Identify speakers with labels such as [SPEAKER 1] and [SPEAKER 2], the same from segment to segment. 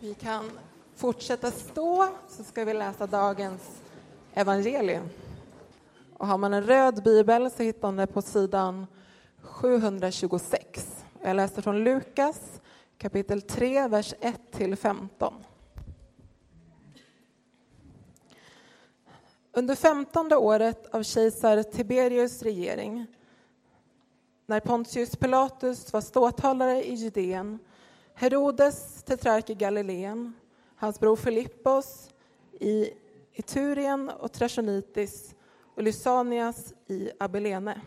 [SPEAKER 1] Vi kan fortsätta stå så ska vi läsa dagens evangelium. Och har man en röd bibel så hittar man det på sidan 726. Jag läser från Lukas kapitel 3, vers 1–15. Under femtonde året av kejsar Tiberius regering när Pontius Pilatus var ståthållare i Judeen Herodes, tetrark i Galileen, hans bror Filippos i Iturien och Trachonitis och Lysanias i Abilene.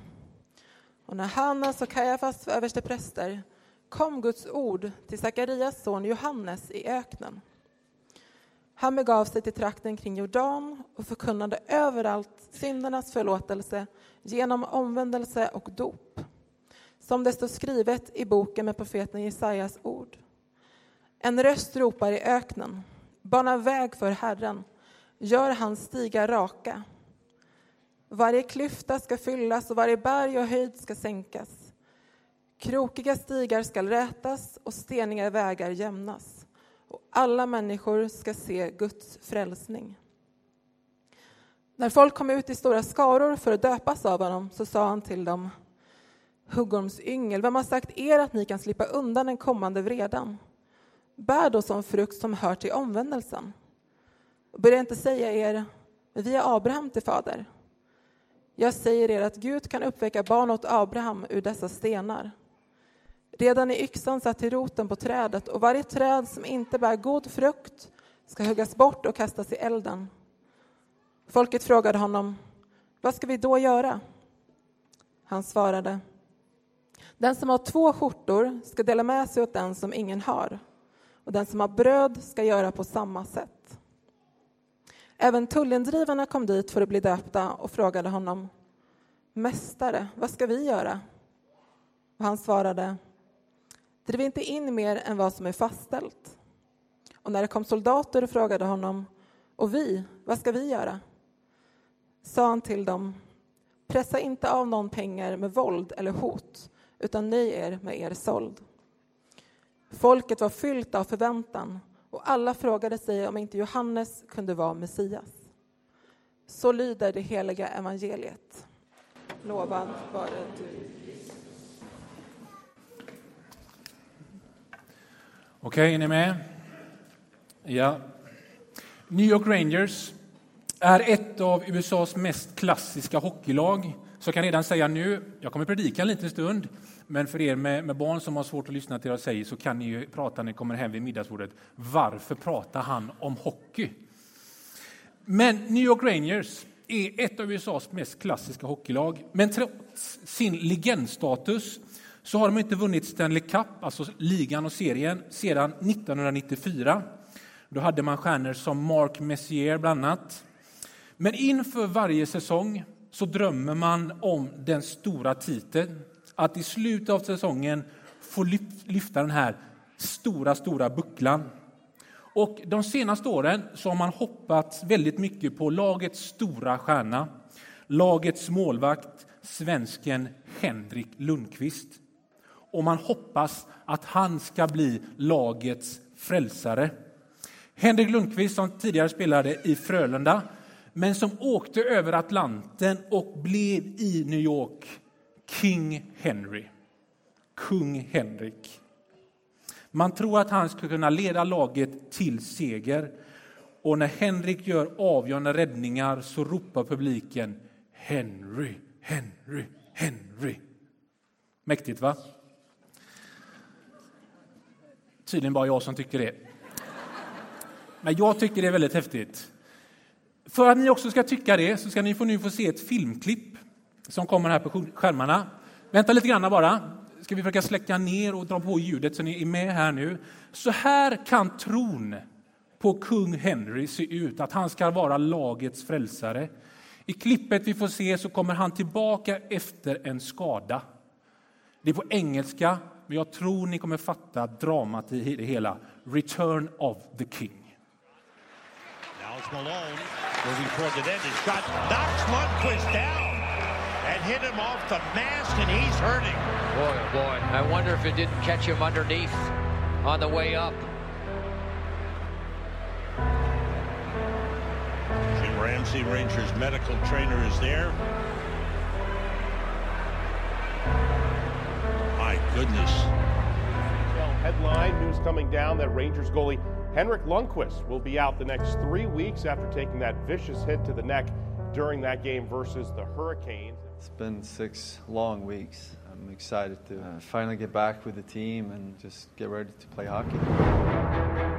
[SPEAKER 1] Och när Hannas och Kajafas var överstepräster kom Guds ord till Sakarias son Johannes i öknen. Han begav sig till trakten kring Jordan och förkunnade överallt syndernas förlåtelse genom omvändelse och dop som det står skrivet i boken med profeten Jesajas ord. En röst ropar i öknen, bana väg för Herren, gör hans stigar raka. Varje klyfta ska fyllas och varje berg och höjd ska sänkas. Krokiga stigar ska rätas och steniga vägar jämnas och alla människor ska se Guds frälsning. När folk kom ut i stora skaror för att döpas av honom så sa han till dem Huggormsyngel, vem har sagt er att ni kan slippa undan den kommande vredan? Bär då som frukt som hör till omvändelsen. Börja inte säga er, vi är Abraham till fader. Jag säger er att Gud kan uppväcka barn åt Abraham ur dessa stenar. Redan är yxan satt till roten på trädet och varje träd som inte bär god frukt ska huggas bort och kastas i elden. Folket frågade honom, vad ska vi då göra? Han svarade, den som har två skjortor ska dela med sig åt den som ingen har och den som har bröd ska göra på samma sätt. Även tullindrivarna kom dit för att bli döpta och frågade honom Mästare, vad ska vi göra? Och han svarade Driv inte in mer än vad som är fastställt. Och när det kom soldater och frågade honom Och vi, vad ska vi göra? sa han till dem Pressa inte av någon pengar med våld eller hot utan nöj er med er såld. Folket var fyllt av förväntan och alla frågade sig om inte Johannes kunde vara Messias. Så lyder det heliga evangeliet. Lovad vare du.
[SPEAKER 2] Okej, är ni med? Ja. New York Rangers är ett av USAs mest klassiska hockeylag. Så jag kan redan säga nu, jag kommer predika en liten stund, men för er med, med, barn som har svårt att lyssna till vad jag säger så kan ni ju prata när ni kommer hem vid middagsbordet. Varför pratar han om hockey? Men New York Rangers är ett av USAs mest klassiska hockeylag. Men trots sin legendstatus så har de inte vunnit Stanley Cup, alltså ligan och serien, sedan 1994. Då hade man stjärnor som Mark Messier bland annat. Men inför varje säsong så drömmer man om den stora titeln att i slutet av säsongen få lyfta den här stora, stora bucklan. Och de senaste åren så har man hoppats väldigt mycket på lagets stora stjärna, lagets målvakt, svensken Henrik Lundqvist. Och man hoppas att han ska bli lagets frälsare. Henrik Lundqvist som tidigare spelade i Frölunda men som åkte över Atlanten och blev i New York King Henry. Kung Henrik. Man tror att han ska kunna leda laget till seger. Och när Henrik gör avgörande räddningar så ropar publiken Henry, Henry, Henry. Mäktigt, va? Tydligen bara jag som tycker det. Men jag tycker det är väldigt häftigt. För att ni också ska tycka det så ska ni få nu få se ett filmklipp som kommer här på skärmarna. Vänta lite grann bara. Ska vi försöka släcka ner och dra på ljudet så ni är med här nu. Så här kan tron på kung Henry se ut, att han ska vara lagets frälsare. I klippet vi får se så kommer han tillbaka efter en skada. Det är på engelska, men jag tror ni kommer fatta dramat i det hela. Return of the King. Malone Moving toward the net, his shot knocks Lundqvist down and hit him off the mask, and he's hurting. Boy, oh boy, I wonder if it didn't catch him underneath on the way up.
[SPEAKER 3] Jim Ramsey, Rangers medical trainer, is there. My goodness.
[SPEAKER 4] Headline news coming down that Rangers goalie Henrik Lundqvist will be out the next three weeks after taking that vicious hit to the neck during that game versus the Hurricanes.
[SPEAKER 5] It's been six long weeks. I'm excited to uh, finally get back with the team and just get ready to play hockey.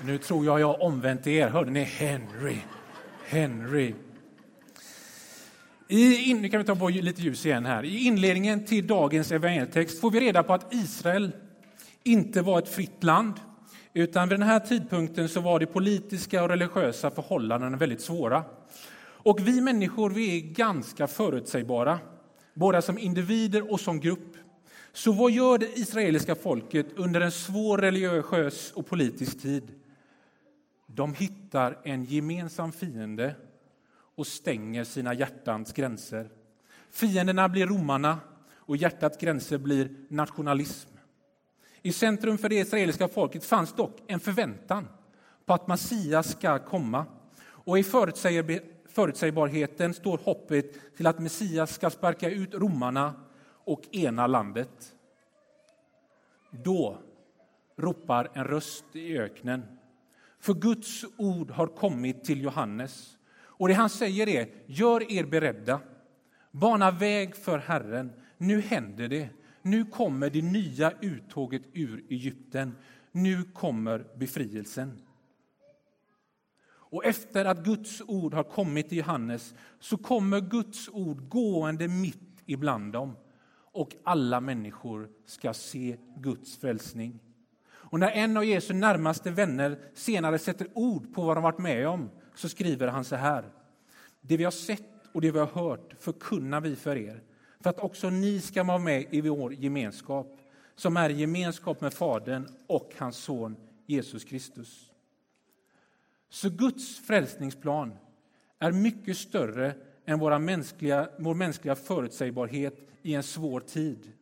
[SPEAKER 2] Nu tror jag jag har omvänt er. Hörde ni Henry? Henry. I, in, nu kan vi ta på lite ljus igen här. I inledningen till dagens evangelietext får vi reda på att Israel inte var ett fritt land. Utan vid den här tidpunkten så var de politiska och religiösa förhållandena väldigt svåra. Och vi människor vi är ganska förutsägbara, både som individer och som grupp. Så vad gör det israeliska folket under en svår religiös och politisk tid? De hittar en gemensam fiende och stänger sina hjärtans gränser. Fienderna blir romarna och hjärtats gränser blir nationalism. I centrum för det israeliska folket fanns dock en förväntan på att Messias ska komma. Och i förutsägbarheten står hoppet till att Messias ska sparka ut romarna och ena landet. Då ropar en röst i öknen. För Guds ord har kommit till Johannes. Och det han säger är, gör er beredda. Bana väg för Herren. Nu händer det. Nu kommer det nya uttåget ur Egypten. Nu kommer befrielsen. Och efter att Guds ord har kommit till Johannes så kommer Guds ord gående mitt ibland dem och alla människor ska se Guds frälsning. Och när en av Jesu närmaste vänner senare sätter ord på vad de varit med om så skriver han så här. Det vi har sett och det vi har hört förkunnar vi för er för att också ni ska vara med i vår gemenskap som är gemenskap med Fadern och hans son Jesus Kristus. Så Guds frälsningsplan är mycket större än våra mänskliga, vår mänskliga förutsägbarhet i en svår tid.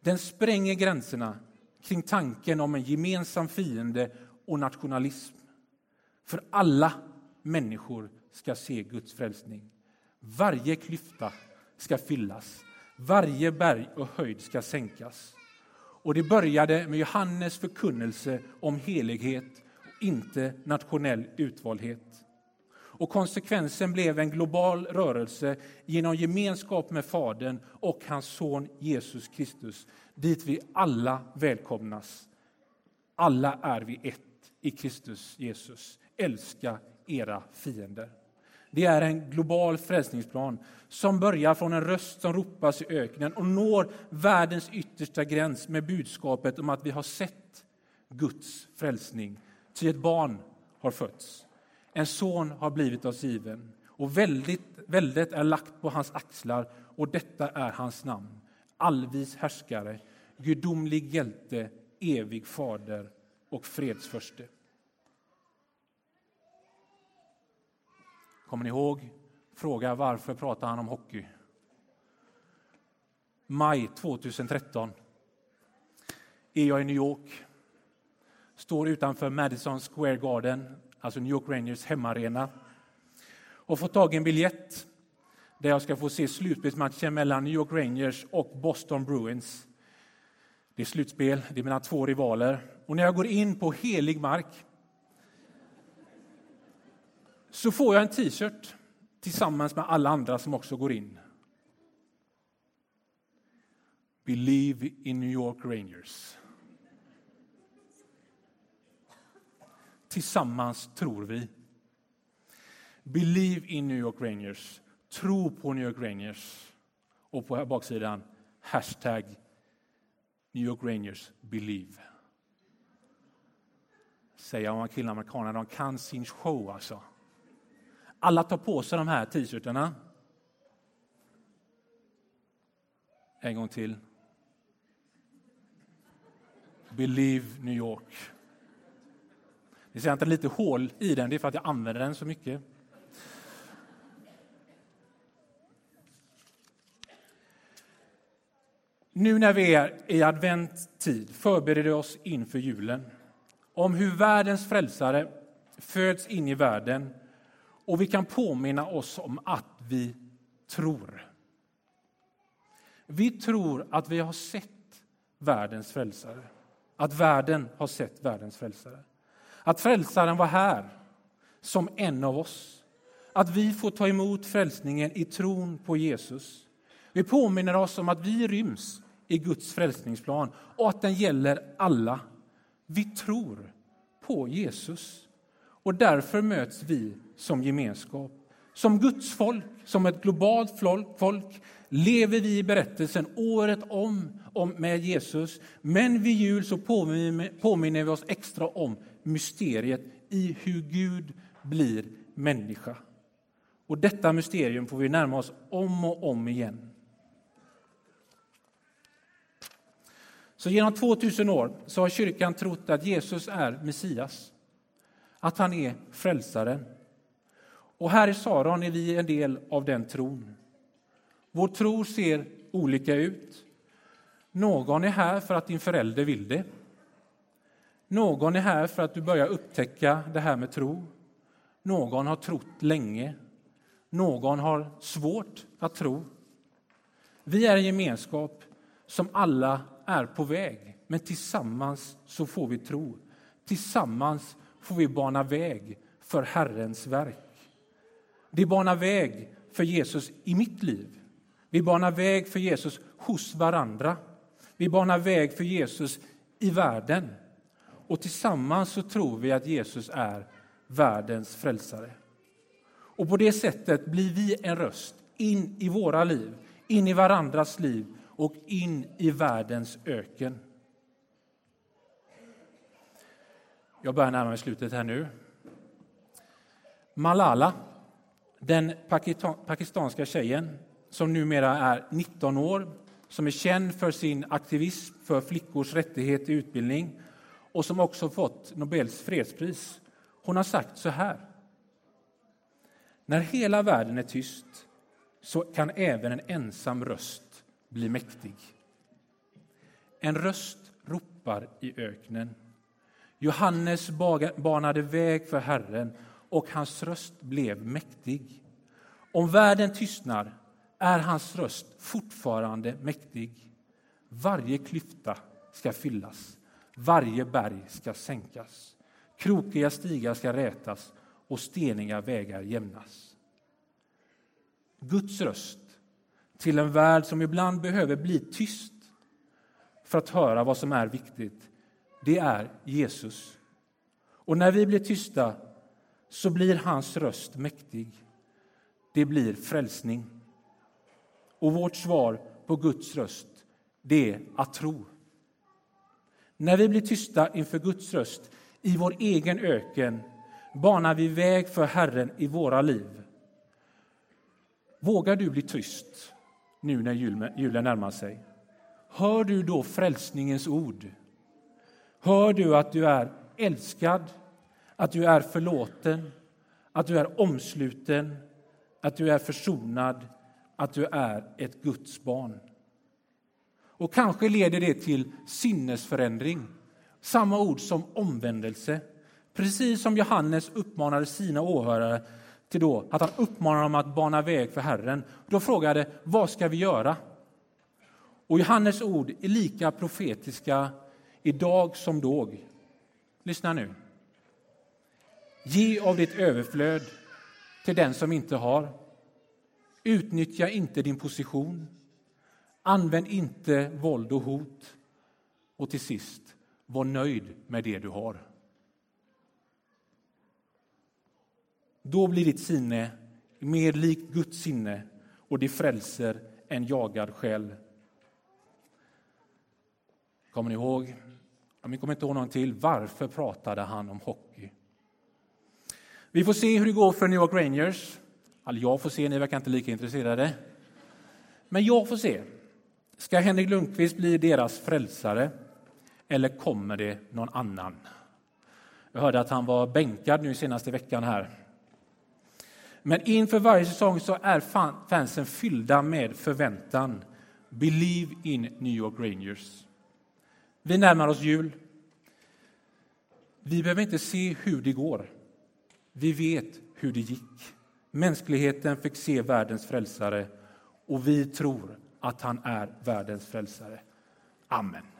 [SPEAKER 2] Den spränger gränserna kring tanken om en gemensam fiende och nationalism. För alla människor ska se Guds frälsning. Varje klyfta ska fyllas, varje berg och höjd ska sänkas. Och det började med Johannes förkunnelse om helighet och inte nationell utvaldhet. Och konsekvensen blev en global rörelse genom gemenskap med Fadern och hans son Jesus Kristus, dit vi alla välkomnas. Alla är vi ett i Kristus Jesus. Älska era fiender. Det är en global frälsningsplan som börjar från en röst som ropas i öknen och når världens yttersta gräns med budskapet om att vi har sett Guds frälsning. Ty ett barn har fötts. En son har blivit oss given och väldigt, väldigt är lagt på hans axlar och detta är hans namn. Allvis härskare, gudomlig hjälte, evig fader och fredsförste. Kommer ni ihåg? Fråga varför pratar han om hockey? Maj 2013 är jag i New York. Står utanför Madison Square Garden, alltså New York Rangers hemmaarena och fått tag i en biljett där jag ska få se slutspelsmatchen mellan New York Rangers och Boston Bruins. Det är slutspel, det är mina två rivaler. Och när jag går in på helig mark så får jag en t-shirt tillsammans med alla andra som också går in. Believe in New York Rangers. Tillsammans tror vi. Believe in New York Rangers. Tro på New York Rangers. Och på baksidan, hashtag New York Rangers Believe. Säger om killarna amerikanerna, de kan sin show alltså. Alla tar på sig de här t-shirtarna. En gång till. Believe New York. Ni ser att det är lite hål i den, det är för att jag använder den så mycket. Nu när vi är i adventtid förbereder vi oss inför julen om hur världens frälsare föds in i världen och vi kan påminna oss om att vi tror. Vi tror att vi har sett världens frälsare, att världen har sett världens frälsare. Att frälsaren var här som en av oss. Att vi får ta emot frälsningen i tron på Jesus. Vi påminner oss om att vi ryms i Guds frälsningsplan och att den gäller alla. Vi tror på Jesus och därför möts vi som gemenskap. Som Guds folk, som ett globalt folk, lever vi i berättelsen året om, om med Jesus. Men vid jul så påminner vi oss extra om mysteriet i hur Gud blir människa. Och detta mysterium får vi närma oss om och om igen. Så genom 2000 år så har kyrkan trott att Jesus är Messias, att han är frälsaren. Och här i Saron är vi en del av den tron. Vår tro ser olika ut. Någon är här för att din förälder vill det. Någon är här för att du börjar upptäcka det här med tro. Någon har trott länge. Någon har svårt att tro. Vi är en gemenskap som alla är på väg, men tillsammans så får vi tro. Tillsammans får vi bana väg för Herrens verk. Vi banar väg för Jesus i mitt liv. Vi banar väg för Jesus hos varandra. Vi banar väg för Jesus i världen. Och tillsammans så tror vi att Jesus är världens frälsare. Och på det sättet blir vi en röst in i våra liv, in i varandras liv och in i världens öken. Jag börjar närma mig slutet här nu. Malala, den pakistanska tjejen som numera är 19 år som är känd för sin aktivism för flickors rättighet till utbildning och som också fått Nobels fredspris. Hon har sagt så här. När hela världen är tyst så kan även en ensam röst bli mäktig. En röst ropar i öknen. Johannes banade väg för Herren och hans röst blev mäktig. Om världen tystnar är hans röst fortfarande mäktig. Varje klyfta ska fyllas varje berg ska sänkas, krokiga stigar ska rätas och steniga vägar jämnas. Guds röst till en värld som ibland behöver bli tyst för att höra vad som är viktigt, det är Jesus. Och när vi blir tysta så blir hans röst mäktig. Det blir frälsning. Och vårt svar på Guds röst, det är att tro. När vi blir tysta inför Guds röst i vår egen öken banar vi väg för Herren i våra liv. Vågar du bli tyst nu när julen närmar sig? Hör du då frälsningens ord? Hör du att du är älskad, att du är förlåten, att du är omsluten, att du är försonad, att du är ett Guds barn? Och kanske leder det till sinnesförändring. Samma ord som omvändelse. Precis som Johannes uppmanade sina åhörare till då att han uppmanade dem att bana väg för Herren. Då frågade vad ska vi göra? Och Johannes ord är lika profetiska idag som då. Lyssna nu. Ge av ditt överflöd till den som inte har. Utnyttja inte din position. Använd inte våld och hot. Och till sist, var nöjd med det du har. Då blir ditt sinne mer likt Guds sinne och det frälser en jagad själ. Kommer ni ihåg? Jag kommer inte ihåg någon till, varför pratade han om hockey? Vi får se hur det går för New York Rangers. Alltså jag får se, ni verkar inte lika intresserade. Men jag får se. Ska Henrik Lundqvist bli deras frälsare eller kommer det någon annan? Jag hörde att han var bänkad nu senaste veckan här. Men inför varje säsong så är fansen fyllda med förväntan. Believe in New York Rangers. Vi närmar oss jul. Vi behöver inte se hur det går. Vi vet hur det gick. Mänskligheten fick se världens frälsare och vi tror att han är världens frälsare. Amen.